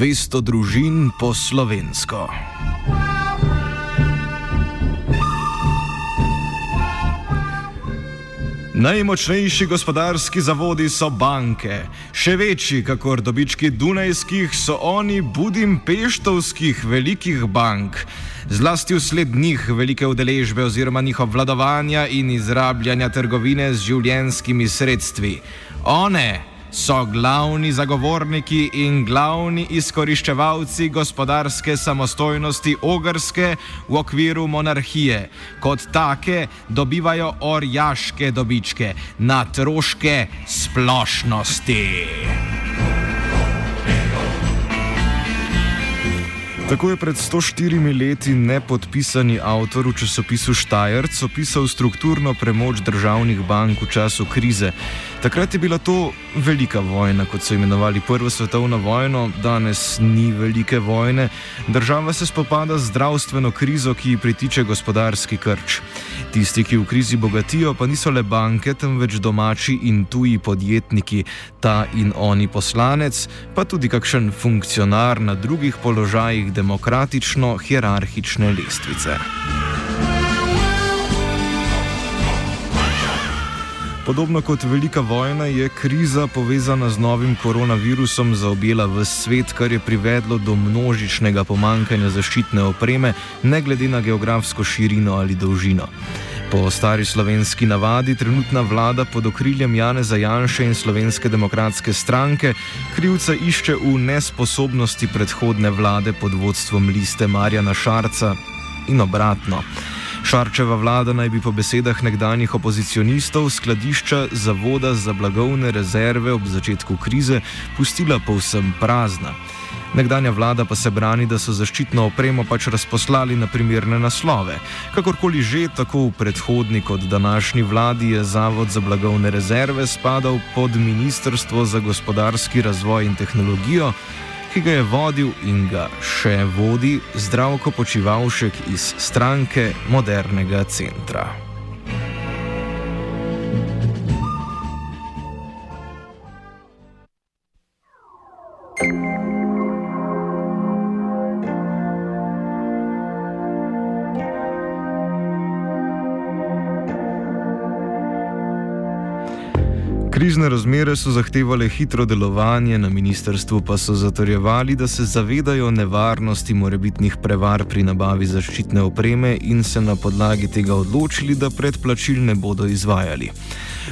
200 družin po slovensko. Najmočnejši gospodarski zavodi so banke, še večji, kakor dobički Dunajskih, so oni budimpeštovskih velikih bank. Zlasti vsled njih velike udeležbe oziroma njihov vladovanja in izrabljanja trgovine z življenskimi sredstvi. One so glavni zagovorniki in glavni izkoriščevalci gospodarske samostojnosti Ogrske v okviru monarhije. Kot take dobivajo orjaške dobičke na troške splošnosti. Tako je pred 104 leti nepodpisani avtor v časopisu Štajerc opisal strukturno premoč državnih bank v času krize. Takrat je bila to velika vojna, kot so imenovali Prvo svetovno vojno, danes ni velike vojne. Država se spopada z zdravstveno krizo, ki ji pritiče gospodarski krč. Tisti, ki v krizi bogatijo, pa niso le banke, temveč domači in tuji podjetniki, ta in oni poslanec, pa tudi kakšen funkcionar na drugih položajih demokratično-hierarhične lestvice. Podobno kot velika vojna je kriza povezana z novim koronavirusom zaobjela v svet, kar je privedlo do množičnega pomankanja zaščitne opreme, ne glede na geografsko širino ali dolžino. Po stari slovenski navadi trenutna vlada pod okriljem Janeza Janše in Slovenske demokratske stranke krivca išče v nesposobnosti predhodne vlade pod vodstvom liste Marjana Šarca in obratno. Šarčeva vlada naj bi po besedah nekdanjih opozicionistov skladišča Zavoda za blagovne rezerve ob začetku krize pustila povsem prazna. Nekdanja vlada pa se brani, da so zaščitno opremo pač razposlali na primerne naslove. Kakorkoli že, tako v predhodni kot današnji vladi je Zavod za blagovne rezerve spadal pod Ministrstvo za gospodarski razvoj in tehnologijo, ki ga je vodil in ga še vodi zdravko počivalšek iz stranke modernega centra. Krizne razmere so zahtevale hitro delovanje, na ministrstvu pa so zatorjevali, da se zavedajo nevarnosti morebitnih prevar pri nabavi zaščitne opreme in se na podlagi tega odločili, da predplačil ne bodo izvajali.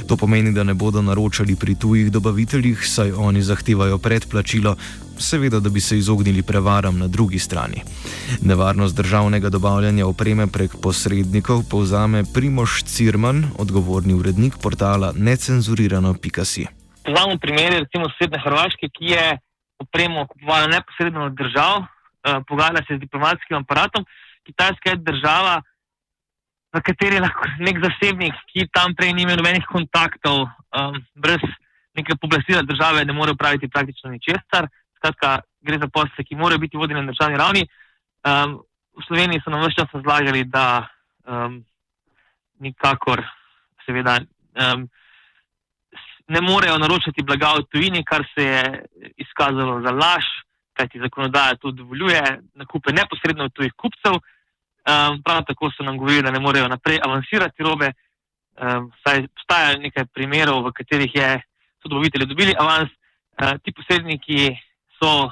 To pomeni, da ne bodo naročali pri tujih dobaviteljih, saj oni zahtevajo predplačilo, seveda, da bi se izognili prevaram na drugi strani. Nevarnost državnega dobavljanja opreme prek posrednikov povzame Primoš Cirman, odgovorni urednik portala necenzurirano.si. Poznamo primere, recimo sosedne Hrvaške, ki je opremo kupovala neposredno od držav, eh, pogajala se z diplomatskim aparatom. Kitajska je država, v kateri lahko nek zasebnik, ki tam prej ni imel nobenih kontaktov, um, brez neke pooblastila države, ne more upraviti praktično ničesar. Skratka, gre za posle, ki morajo biti vodeni na državni ravni. Um, v Sloveniji so nam vse čas razlagali, da um, nikakor, seveda, um, ne morejo naročati blaga v tujini, kar se je izkazalo za laž, kajti zakonodaja to dovoljuje, nakupe neposredno od tujih kupcev. Um, prav tako so nam govorili, da ne morejo naprej avansirati robe. Um, saj obstaja nekaj primerov, v katerih je, so dobavitelji dobili avans, uh, ti posredniki so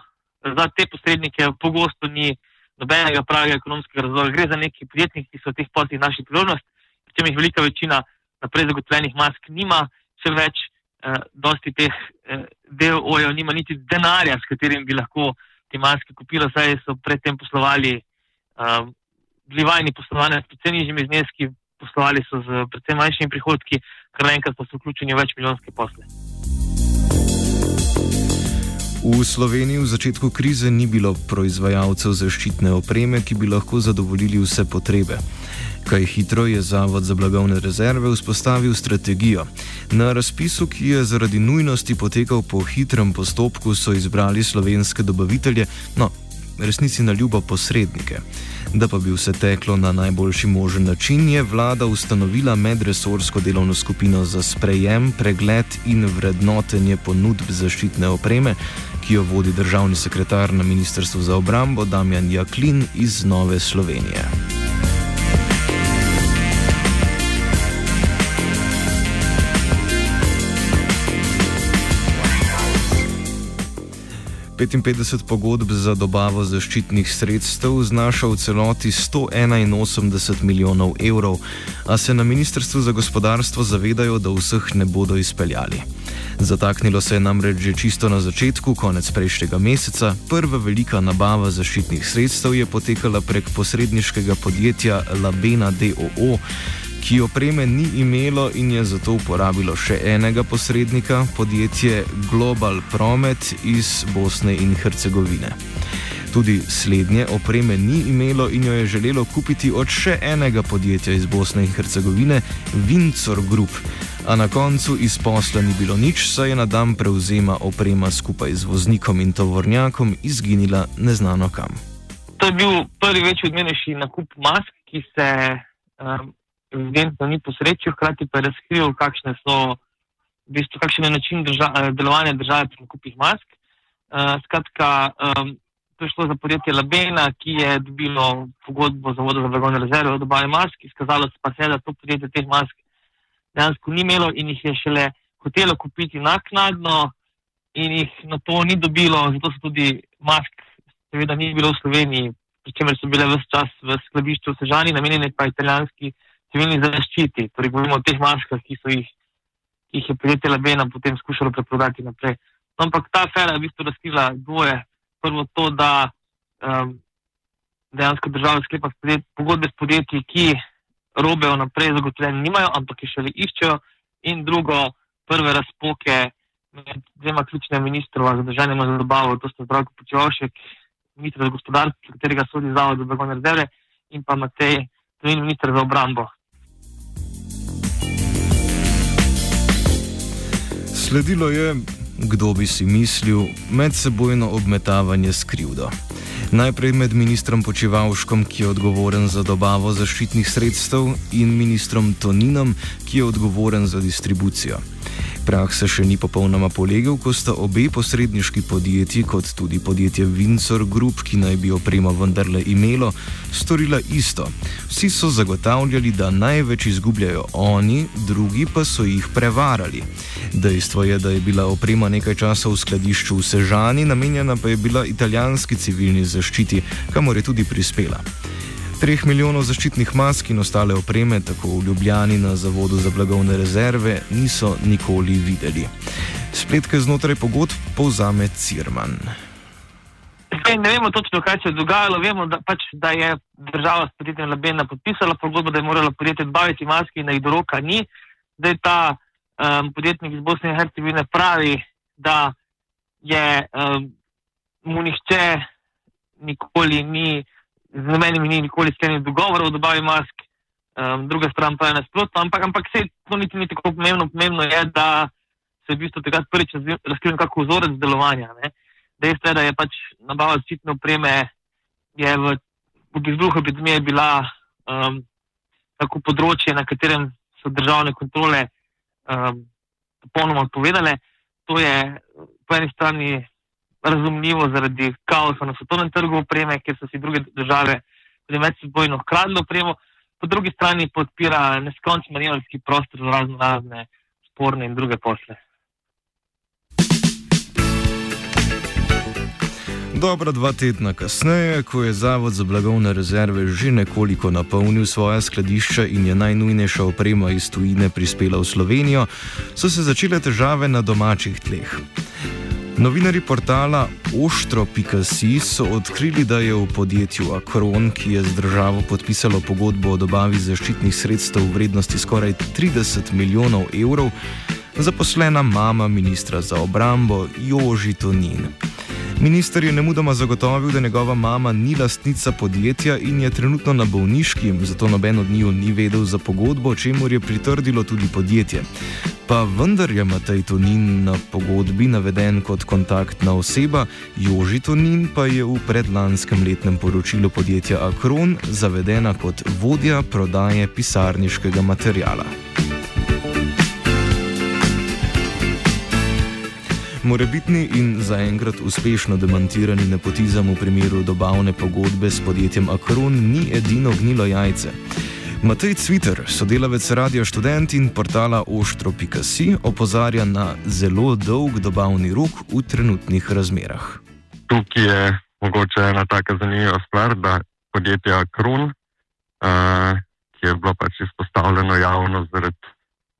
za te posrednike pogosto ni nobenega pravega ekonomskega razloga. Gre za neki podjetniki, ki so v teh poslih našli priložnost, pri tem jih velika večina naprej zagotovljenih mask nima, še več, eh, dosti teh eh, DOJ-ov nima niti denarja, s katerim bi lahko te maske kupila, saj so predtem poslovali, eh, bili vajni poslovanja s predvsem nižjimi zneski, poslovali so z predvsem manjšimi prihodki, kar enkrat pa so vključeni v več milijonske posle. V Sloveniji v začetku krize ni bilo proizvajalcev zaščitne opreme, ki bi lahko zadovoljili vse potrebe. Kaj hitro je Zavod za blagovne rezerve vzpostavil strategijo. Na razpisu, ki je zaradi nujnosti potekal po hitrem postopku, so izbrali slovenske dobavitelje, no, resnici na ljubo posrednike. Da pa bi vse teklo na najboljši možen način, je vlada ustanovila medresorsko delovno skupino za sprejem, pregled in vrednotenje ponudb zaščitne opreme, ki jo vodi državni sekretar na Ministrstvu za obrambo Damjan Jaklin iz Nove Slovenije. 55 pogodb za dobavo zaščitnih sredstev znaša v celoti 181 milijonov evrov, a se na Ministrstvu za gospodarstvo zavedajo, da vseh ne bodo izpeljali. Zataknilo se je namreč že čisto na začetku, konec prejšnjega meseca. Prva velika nabava zaščitnih sredstev je potekala prek posredniškega podjetja Labena DOO ki opreme ni imelo in je zato uporabilo še enega posrednika, podjetje Global Promet iz Bosne in Hercegovine. Tudi slednje opreme ni imelo in jo je želelo kupiti od še enega podjetja iz Bosne in Hercegovine, Vincor Group. A na koncu iz posla ni bilo nič, saj je na dan prevzema oprema skupaj z voznikom in tovornjakom izginila neznano kam. To je bil prvi večji odmenjši nakup mask, ki se um, evidentno ni posrečil, hkrati pa je razkril, kakšne so, v bistvu, kakšen je način drža, eh, delovanja države pri nakupih mask. Uh, skratka, um, to je šlo za podjetje Labena, ki je dobilo pogodbo za vodo za blagovne rezerve od dobave mask, izkazalo se pa se, da to podjetje teh mask dejansko ni imelo in jih je šele hotelo kupiti naknadno in jih na to ni dobilo, zato so tudi mask, seveda, ni bilo v Sloveniji, pri čemer so bile vse čas v skladišču v Sežani, namenjene pa italijanski civilni zaščiti, torej govorimo o teh maskah, ki, jih, ki jih je podjetje Labena potem skušalo preprodati naprej. No, ampak ta afera je v bistvu razkrila dvoje. Prvo to, da um, dejansko država sklepa pogodbe s podjetji, ki robe vnaprej zagotovljene nimajo, ampak jih šele iščejo. In drugo, prve razpoke med dvema ključnima ministrova za državljanje za dobavo, to sta Zdravko Počevalšek, ministr za gospodarstvo, katerega sodi zavod za blagovne rezerve in pa Matej, to je ministr za obrambo. Sledilo je, kdo bi si mislil, medsebojno obmetavanje s krivdo. Najprej med ministrom Počivalškom, ki je odgovoren za dobavo zaščitnih sredstev, in ministrom Toninom, ki je odgovoren za distribucijo. Prah se še ni popolnoma polegel, ko sta obe posredniški podjetji, kot tudi podjetje Windsor Group, ki naj bi opremo vendarle imelo, storila isto. Vsi so zagotavljali, da največ izgubljajo oni, drugi pa so jih prevarali. Dejstvo je, da je bila oprema nekaj časa v skladišču v Sežani, namenjena pa je bila italijanski civilni zaščiti, kamor je tudi prispela. Treh milijonov zaščitnih mask in ostale opreme, tako v Ljubljani na Zavodu za blagovne rezerve, niso nikoli videli. Spletke znotraj pogodb povzame Cirman. Ne vemo točno, kaj se je dogajalo. Vemo, da, pač, da je država s podjetjem Labena podpisala pogodbo, da je morala podjetje dobaviti maske in da jih do roka ni. Zdaj ta um, podjetnik iz Bosne in Hercegovine pravi, da je um, mu nihče nikoli ni z namenimi ni nikoli sklenil dogovor o dobavi mask, um, druga stran pa je nasprotno, ampak, ampak se to niti ni tako pomembno. Pomembno je, da se je v bistvu takrat prvič razkril nekako vzorec delovanja. Ne. Dejstvo je, da je pač nabava zaščitne opreme v, v izbruhu epidemije bila um, tako področje, na katerem so državne kontrole um, popolnoma odpovedale. To je po eni strani razumljivo zaradi kaosa na svetovnem trgu opreme, ker so si druge države tudi medsebojno hkradle opremo, po drugi strani podpira neskončni manevrski prostor za razno razne sporne in druge posle. Dobra dva tedna kasneje, ko je Zavod za blagovne rezerve že nekoliko napolnil svoje skladišče in je najnujnejša oprema iz tujine prispela v Slovenijo, so se začele težave na domačih tleh. Novinari portala Oštro.si so odkrili, da je v podjetju Akron, ki je z državo podpisalo pogodbo o dobavi zaščitnih sredstev v vrednosti skoraj 30 milijonov evrov, zaposlena mama ministra za obrambo Joži Tonin. Minister je nemudoma zagotovil, da njegova mama ni lastnica podjetja in je trenutno na bolniški, zato noben od njiju ni vedel za pogodbo, čemu je pritrdilo tudi podjetje. Pa vendar je Matej Tonin na pogodbi naveden kot kontaktna oseba, Joži Tonin pa je v predlanskem letnem poročilu podjetja Akron zavedena kot vodja prodaje pisarniškega materijala. Morebitni in zaenkrat uspešno demantirani nepotizem v primeru dobavne pogodbe s podjetjem Akron ni edino gnilo jajce. Matej Cviter, sodelavec Radio Student in portala Oštro.si, opozarja na zelo dolg dobavni rok v trenutnih razmerah. Tukaj je mogoče ena taka zanimiva stvar, da podjetje Akron, uh, ki je bilo pač izpostavljeno javno zaradi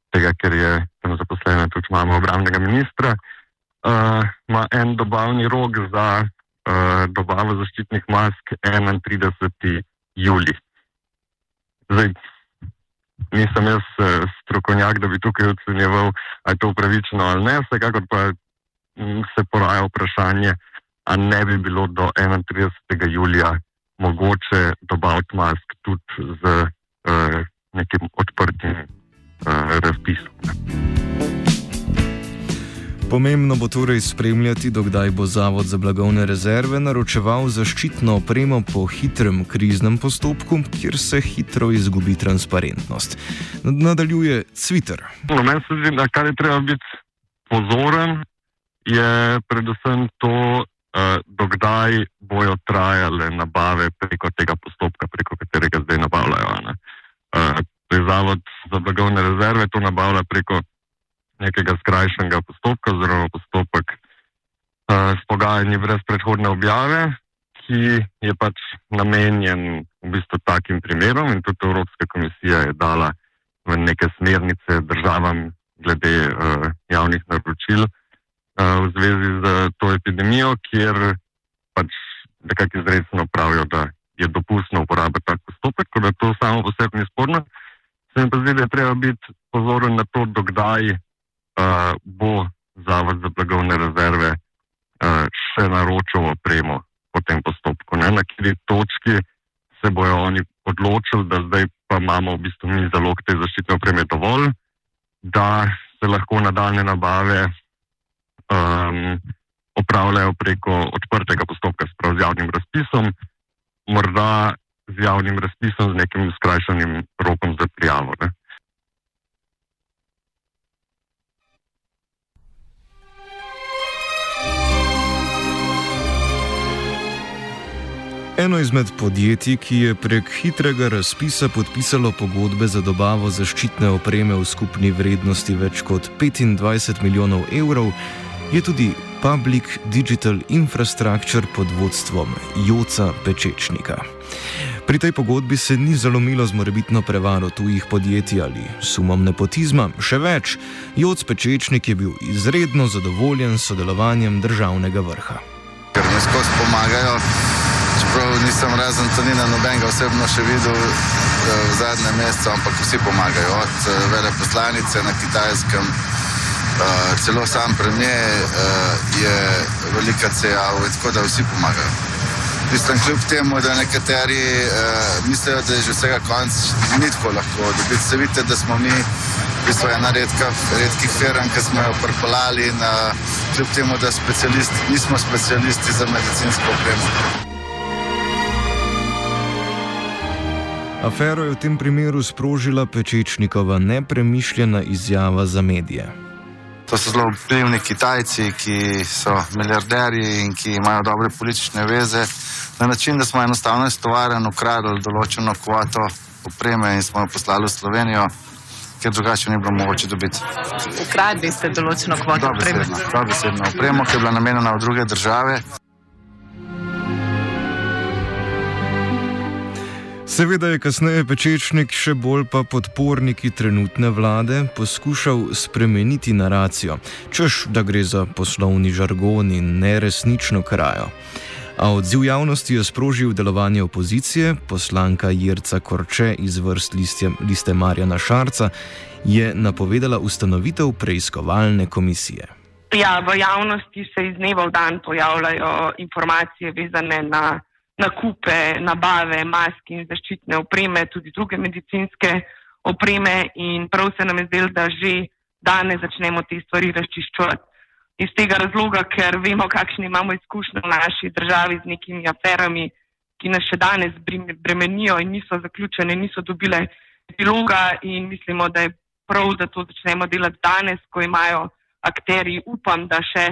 tega, ker je tam zaposlena tudi mama obramnega ministra, uh, ima en dobavni rok za uh, dobavo zaščitnih mask 31. juli. Zdaj, nisem jaz uh, strokovnjak, da bi tukaj ocenjeval, ali je to upravičeno ali ne, vsekakor pa m, se poraja vprašanje, ali ne bi bilo do 31. julija mogoče dobaviti mask tudi z uh, nekim odprtim uh, razpisom. Pomembno bo torej spremljati, dokdaj bo Zavod za blagovne rezerve naročeval zaščitno opremo po hitrem kriznem postopku, kjer se hitro izgubi transparentnost. Nadaljuje Twitter. No, meni se zdi, da kar je treba biti pozoren, je predvsem to, uh, dokdaj bojo trajale nabave preko tega postopka, preko katerega zdaj nabavljajo. Uh, Zavod za blagovne rezerve to nabavlja preko nekega skrajšanega postopka, oziroma postopek uh, s pogajanji brez predhodne objave, ki je pač namenjen v bistvu takim primerom in tudi Evropska komisija je dala v neke smernice državam glede uh, javnih naročil uh, v zvezi z to epidemijo, kjer pač nekako izredno pravijo, da je dopustno uporabiti tak postopek, da to samo po sebi ni sporno. Se mi pa zdi, da je treba biti pozoren na to, dokdaj uh, bo Zavod za blagovne rezerve uh, še naročil opremo po tem postopku. Ne? Na kateri točki se bojo oni odločili, da zdaj pa imamo v bistvu mi zalog te zaščitne opreme dovolj, da se lahko nadaljne nabave um, opravljajo preko odprtega postopka, sprav z javnim razpisom, morda z javnim razpisom z nekim skrajšanim rokom za prijavo. Ne? Eno izmed podjetij, ki je prek hitrega razpisa podpisalo pogodbe za dobavo zaščitne opreme v skupni vrednosti več kot 25 milijonov evrov, je tudi Public Digital Infrastructure pod vodstvom Joca Pečečnika. Pri tej pogodbi se ni zalomilo z morebitno prevaro tujih podjetij ali sumom nepotizma, še več, Joc Pečečnik je bil izredno zadovoljen s sodelovanjem državnega vrha. Ker mi skozi pomagajo čeprav nisem razen Tonina nobenega osebno še videl eh, v zadnjem mesecu, ampak vsi pomagajo. Od eh, veleposlanice na kitajskem, eh, celo sam premijer je velika cejav, tako da vsi pomagajo. Mislim, kljub temu, da nekateri uh, mislijo, da je že vsega konc, ni tako lahko. Dobiti se vidite, da smo mi v bistvu ena redka, redkih firm, ki smo jo prpolali in uh, kljub temu, da specialisti, nismo specialisti za medicinsko opremo. Afero je v tem primeru sprožila Pečečnikova nepremišljena izjava za medije. To so zelo vplivni Kitajci, ki so milijarderji in ki imajo dobre politične veze, na način, da smo enostavno iz tovaren ukradli določeno kvoto opreme in smo jo poslali v Slovenijo, ker drugače ni bilo mogoče dobiti. Ukradli ste določeno kvoto opreme. Dobesedno opremo, ki je bila namenjena v druge države. Seveda je kasneje Pečečnik, še bolj pa podporniki trenutne vlade, poskušal spremeniti naracijo, češ da gre za poslovni žargon in neresnično krajo. A odziv javnosti je sprožil delovanje opozicije, poslanka Jirca Korče iz vrst listje, liste Marjana Šarca je napovedala ustanovitev preiskovalne komisije. Ja, v javnosti se iz dneva v dan pojavljajo informacije vezane na nakupe, nabave mask in zaščitne opreme, tudi druge medicinske opreme in prav se nam je zdelo, da že danes začnemo te stvari razčiščovati. Iz tega razloga, ker vemo, kakšne imamo izkušnje v naši državi z nekimi aferami, ki nas še danes bremenijo in niso zaključene, niso dobile epiloga in mislimo, da je prav, da to začnemo delati danes, ko imajo akteri, upam, da še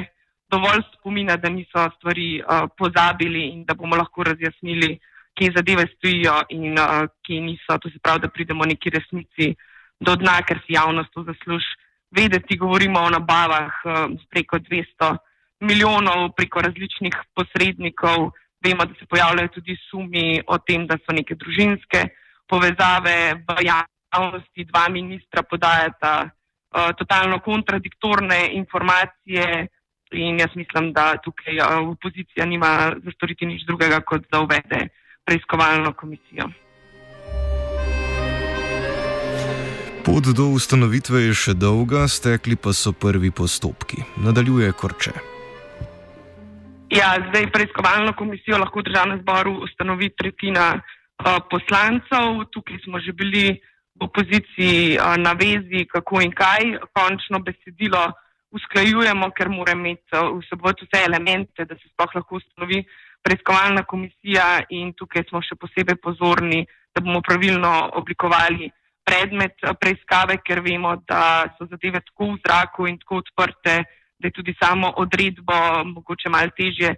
dovolj spomina, da niso stvari uh, pozabili in da bomo lahko razjasnili, kje zadeve stojijo in uh, kje niso. To se pravi, da pridemo neki resnici do dna, ker si javnost to zasluži. Vedeti, govorimo o nabavah uh, preko 200 milijonov, preko različnih posrednikov. Vemo, da se pojavljajo tudi sumi o tem, da so neke družinske povezave v javnosti. Dva ministra podajata uh, totalno kontradiktorne informacije. In jaz mislim, da tukaj opozicija nima za storiti nič drugega, kot da uvede preiskovalno komisijo. Pot do ustanovitve je še dolga, stekli pa so prvi postopki. Nadaljuje Korče. Ja, zdaj preiskovalno komisijo lahko v državnem zboru ustanovi tretjina uh, poslancev. Tukaj smo že bili v opoziciji uh, na vezi, kako in kaj. Končno besedilo usklajujemo, ker mora imeti uh, vseboj vse elemente, da se sploh lahko ustanovi preiskovalna komisija in tukaj smo še posebej pozorni, da bomo pravilno oblikovali predmet uh, preiskave, ker vemo, da so zadeve tako v zraku in tako odprte, da je tudi samo odredbo mogoče malo težje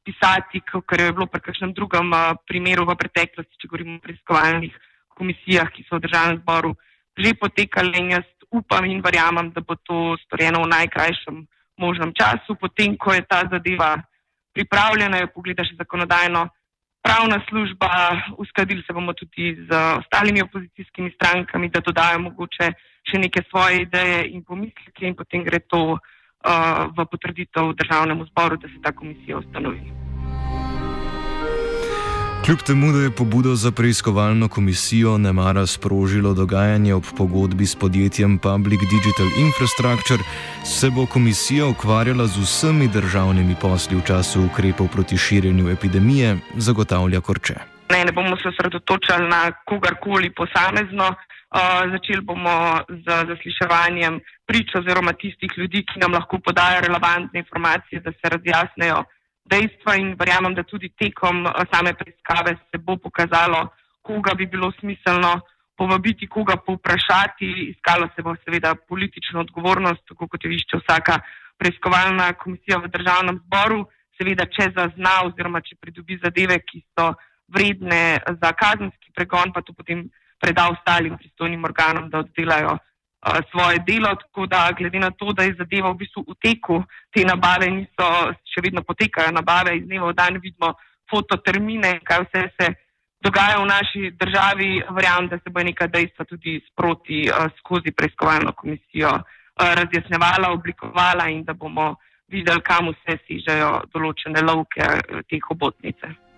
spisati, kot je bilo pri kakšnem drugem uh, primeru v preteklosti, če govorimo o preiskovalnih komisijah, ki so v državnem zboru že potekale. In jaz upam in verjamem, da bo to storjeno v najkrajšem možnem času. Potem, ko je ta zadeva pripravljena, jo pogledaš zakonodajno pravna služba, uskladili se bomo tudi z ostalimi opozicijskimi strankami, da dodajo mogoče še neke svoje ideje in pomisleke in potem gre to uh, v potrditev državnemu zboru, da se ta komisija ustanovi. Kljub temu, da je pobudo za preiskovalno komisijo Nemara sprožilo dogajanje ob pogodbi s podjetjem Public Digital Infrastructure, se bo komisija ukvarjala z vsemi državnimi posli v času ukrepov proti širjenju epidemije, zagotavlja Korče. Ne, ne bomo se osredotočali na kogarkoli posamezno. Uh, začeli bomo z zasliševanjem prič oziroma tistih ljudi, ki nam lahko podajo relevantne informacije, da se razjasnejo dejstva in verjamem, da tudi tekom eh, same preiskave se bo pokazalo, koga bi bilo smiselno povabiti, koga povprašati. Iskalo se bo seveda politično odgovornost, tako kot jo išče vsaka preiskovalna komisija v državnem zboru. Seveda, če zazna oziroma če pridobi zadeve, ki so vredne za kazenski pregon, pa to potem preda ostalim pristojnim organom, da oddelajo svoje delo, tako da glede na to, da je zadeva v bistvu v teku, te nabave niso, še vedno potekajo nabave iz dneva v dan, vidimo fototermine, kaj vse se dogaja v naši državi, verjamem, da se bo neka dejstva tudi sproti skozi preiskovalno komisijo razjasnevala, oblikovala in da bomo videli, kam vse sižajo določene lovke teh obotnice.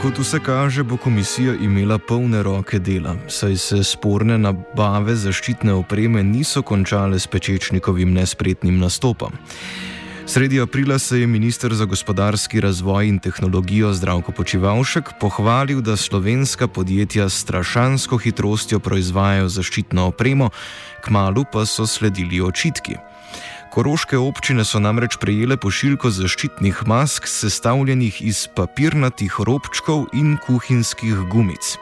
Kot vse kaže, bo komisija imela polne roke dela, saj se sporne nabave zaščitne opreme niso končale s pečečnikovim nespretnim nastopom. Sredi aprila se je ministr za gospodarski razvoj in tehnologijo Zdravko Počivalšek pohvalil, da slovenska podjetja s strašansko hitrostjo proizvajajo zaščitno opremo, kmalo pa so sledili očitki. Koroške občine so namreč prejele pošiljko zaščitnih mask, sestavljenih iz papirnatih robčkov in kuhinjskih gumic.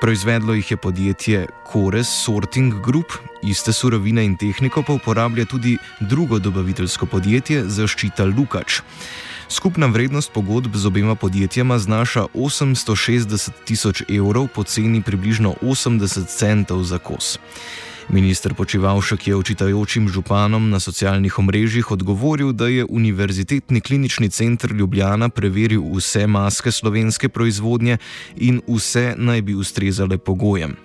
Proizvedlo jih je podjetje Kores Sorting Group, iste surovine in tehniko pa uporablja tudi drugo dobaviteljsko podjetje Zaščita Lukač. Skupna vrednost pogodb z obema podjetjama znaša 860 tisoč evrov po ceni približno 80 centov za kos. Minister Počivalšek je očitajočim županom na socialnih omrežjih odgovoril, da je Univerzitetni klinični center Ljubljana preveril vse maske slovenske proizvodnje in vse naj bi ustrezale pogojem.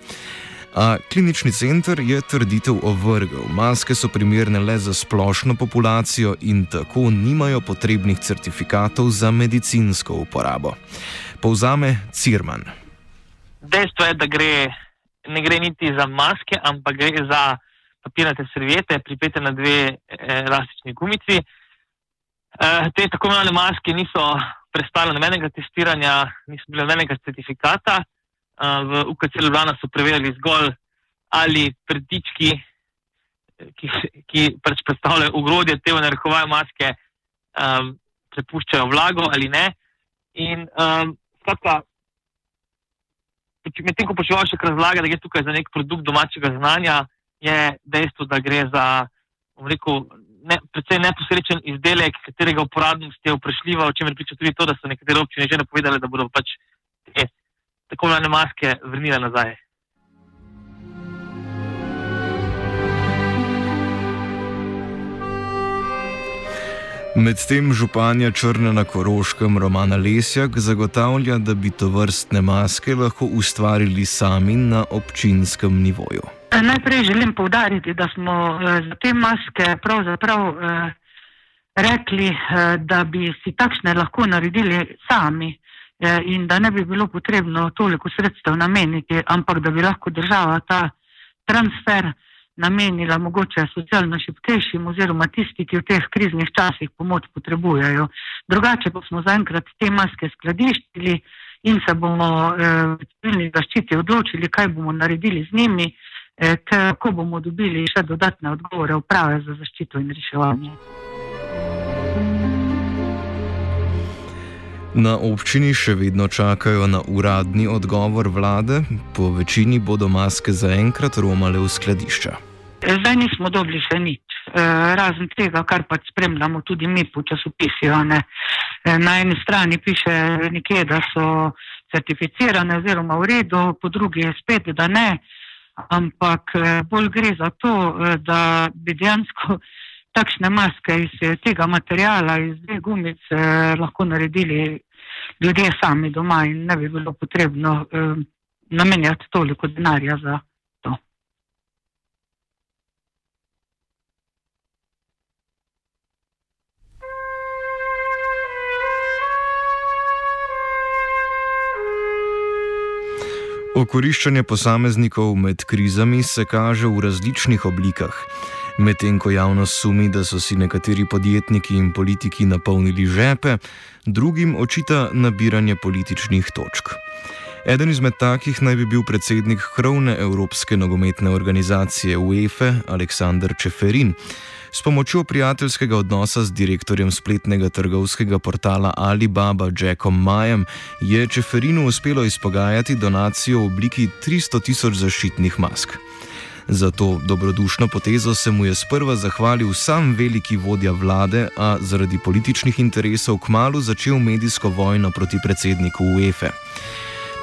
A klinični center je trditev ovrgel. Maske so primerne le za splošno populacijo in tako nimajo potrebnih certifikatov za medicinsko uporabo. Povzame Cirman. Dejstvo je, da gre, ne gre niti za maske, ampak gre za papirnate serviete, pripete na dve eh, elastični gumici. Eh, te tako imenovane maske niso prestale nobenega testiranja, niso bile nobenega certifikata v UKC Ljubljana so preverjali zgolj, ali prtički, ki, ki pač predstavljajo ugrodje te narekovaje maske, um, prepuščajo vlago ali ne. In um, skratka, medtem ko počevaš še razlaga, da gre tukaj za nek produkt domačega znanja, je dejstvo, da gre za, rekel, ne, predvsej neposrečen izdelek, katerega uporabnost je vprašljiva, o čemer priča tudi to, da so nekatere občine že napovedali, da bodo pač te tako imenovane maske vrnile nazaj. Medtem županja Črne na Koroškem Romana Lesjak zagotavlja, da bi to vrstne maske lahko ustvarili sami na občinskem nivoju. Najprej želim povdariti, da smo eh, za te maske pravzaprav eh, rekli, eh, da bi si takšne lahko naredili sami. Eh, in da ne bi bilo potrebno toliko sredstev nameniti, ampak da bi lahko država ta transfer namenila mogoče socialno šipkejšim oziroma tisti, ki v teh kriznih časih pomoč potrebujejo. Drugače pa smo zaenkrat te maske skladiščili in se bomo eh, v civilni zaščiti odločili, kaj bomo naredili z njimi, eh, kako bomo dobili še dodatne odgovore uprave za zaščito in reševanje. Na občini še vedno čakajo na uradni odgovor vlade, po večini bodo maske zaenkrat romale v skladišča. Zdaj nismo dobili še nič, e, razen tega, kar pač spremljamo tudi mi po časopisih. E, na eni strani piše nekje, da so certificirane oziroma v redu, po drugi spet, da ne, ampak e, bolj gre za to, da bi dejansko takšne maske iz eh, tega materijala, iz dveh gumic, eh, lahko naredili ljudje sami doma in ne bi bilo potrebno eh, namenjati toliko denarja za to. Okoriščanje posameznikov med krizami se kaže v različnih oblikah. Medtem ko javnost sumi, da so si nekateri podjetniki in politiki napolnili žepe, drugim očita nabiranje političnih točk. Eden izmed takih naj bi bil predsednik krovne Evropske nogometne organizacije UEFA Aleksandr Čeferin. S pomočjo prijateljskega odnosa z direktorjem spletnega trgovskega portala Alibaba Jackom Majem je Čeferinu uspelo izpogajati donacijo v obliki 300 tisoč zaščitnih mask. Za to dobrodušno potezo se mu je sprva zahvalil sam veliki vodja vlade, a zaradi političnih interesov kmalo začel medijsko vojno proti predsedniku UEFA.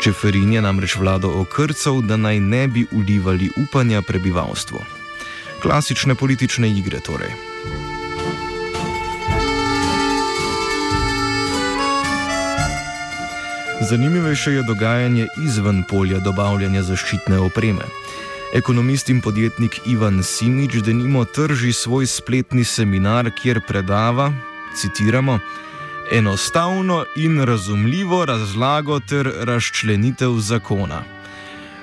Čeferin je namreč vlado okrcal, da naj ne bi ulivali upanja prebivalstvu. Klasične politične igre torej. Zanimivejše je dogajanje izven polja dobavljanja zaščitne opreme. Ekonomist in podjetnik Ivan Simič denimo trži svoj spletni seminar, kjer predava, citiramo, enostavno in razumljivo razlago ter razčlenitev zakona.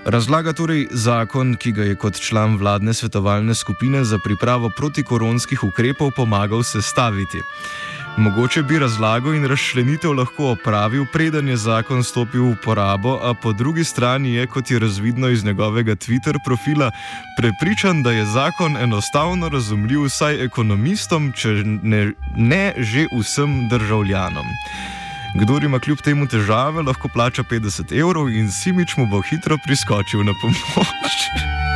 Razlaga torej zakon, ki ga je kot član vladne svetovalne skupine za pripravo protikoronskih ukrepov pomagal sestaviti. Mogoče bi razlago in razšlenitev lahko opravil, preden je zakon stopil v uporabo, a po drugi strani je, kot je razvidno iz njegovega Twitter profila, prepričan, da je zakon enostavno razumljiv vsaj ekonomistom, če ne, ne že vsem državljanom. Kdor ima kljub temu težave, lahko plača 50 evrov in Simič mu bo hitro priskočil na pomoč.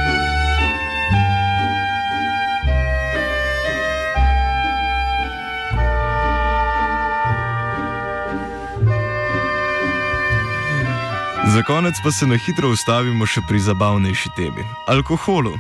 Za konec pa se na hitro ustavimo še pri zabavnejši temi - alkoholu.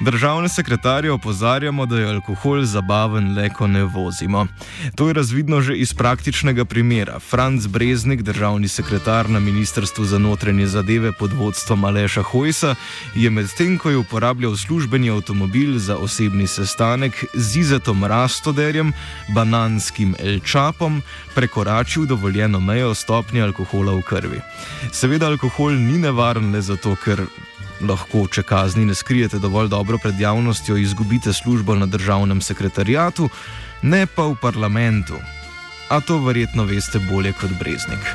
Državne sekretarje opozarjamo, da je alkohol zabaven le, ko ne vozimo. To je razvidno že iz praktičnega primera. Franz Breznik, državni sekretar na Ministrstvu za notranje zadeve pod vodstvom Aleša Hojsa, je medtem, ko je uporabljal službeni avtomobil za osebni sestanek z Izetom Rastoderjem, bananskim elčapom, prekoračil dovoljeno mejo stopnje alkohola v krvi. Seveda alkohol ni nevaren le zato, ker lahko, če kazni ne skrijete dovolj dobro pred javnostjo, izgubite službo na državnem sekretarijatu, ne pa v parlamentu. A to verjetno veste bolje kot Breznik.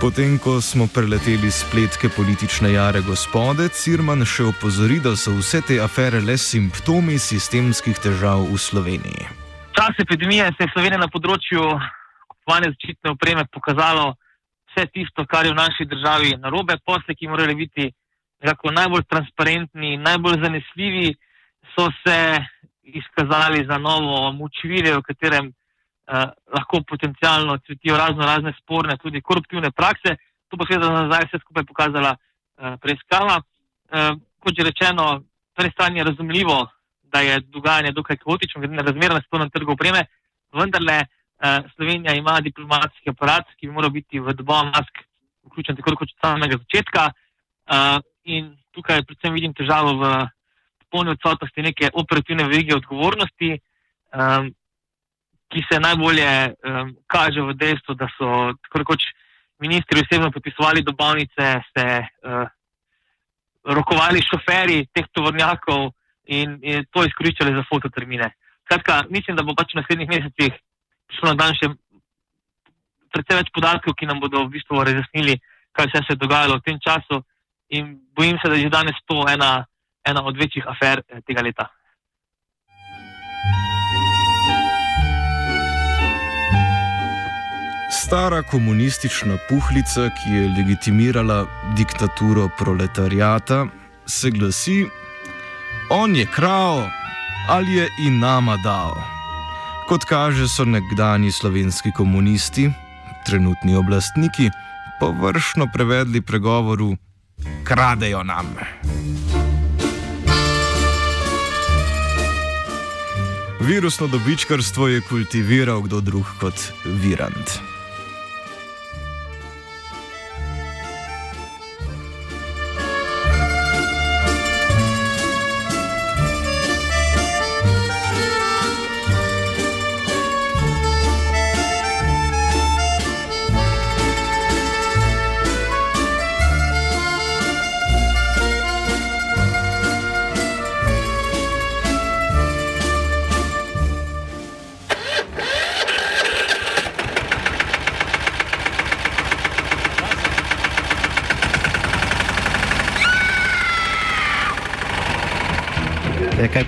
Potem, ko smo preleteli spletke politične jare gospode, Cirman še opozori, da so vse te afere le simptomi sistemskih težav v Sloveniji. Čas epidemije se je Slovenija na področju kupovanja zaščitne opreme pokazalo vse tisto, kar je v naši državi narobe. Posle, ki morajo biti nekako najbolj transparentni, najbolj zanesljivi, so se izkazali za novo mučvire, v katerem eh, lahko potencialno cvetijo razno razne sporne, tudi koruptivne prakse. To pa seveda nazaj vse skupaj pokazala eh, preiskava. Eh, kot že rečeno, torej stanje je razumljivo, da je dogajanje dokaj kaotično, glede na razmere na svetovnem trgu opreme, vendarle Slovenija ima diplomatski aparat, ki bi moral biti v dobo mask vključen tako kot od samega začetka. Eh, in tukaj predvsem vidim težavo v polni odsotnosti neke operativne verige odgovornosti. Eh, ki se najbolje kaže v dejstvu, da so tako rekoč ministri osebno podpisovali dobavnice, se rokovali šoferi teh tovornjakov in, in to izkoriščali za fototermine. Skratka, mislim, da bo pač v naslednjih mesecih prišlo na dan še precej več podatkov, ki nam bodo v bistvu razjasnili, kaj vse se je dogajalo v tem času in bojim se, da je že danes to ena, ena od večjih afer eh, tega leta. Stara komunistična puhlica, ki je legitimirala diktaturo proletarijata, se glasi: On je krav ali je in nama dal. Kot kaže, so nekdani slovenski komunisti, trenutni oblastniki, površno prevedli pregovoru: Kradejo nam. Virusno dobičkarstvo je kultiviral kdo drug kot Virant.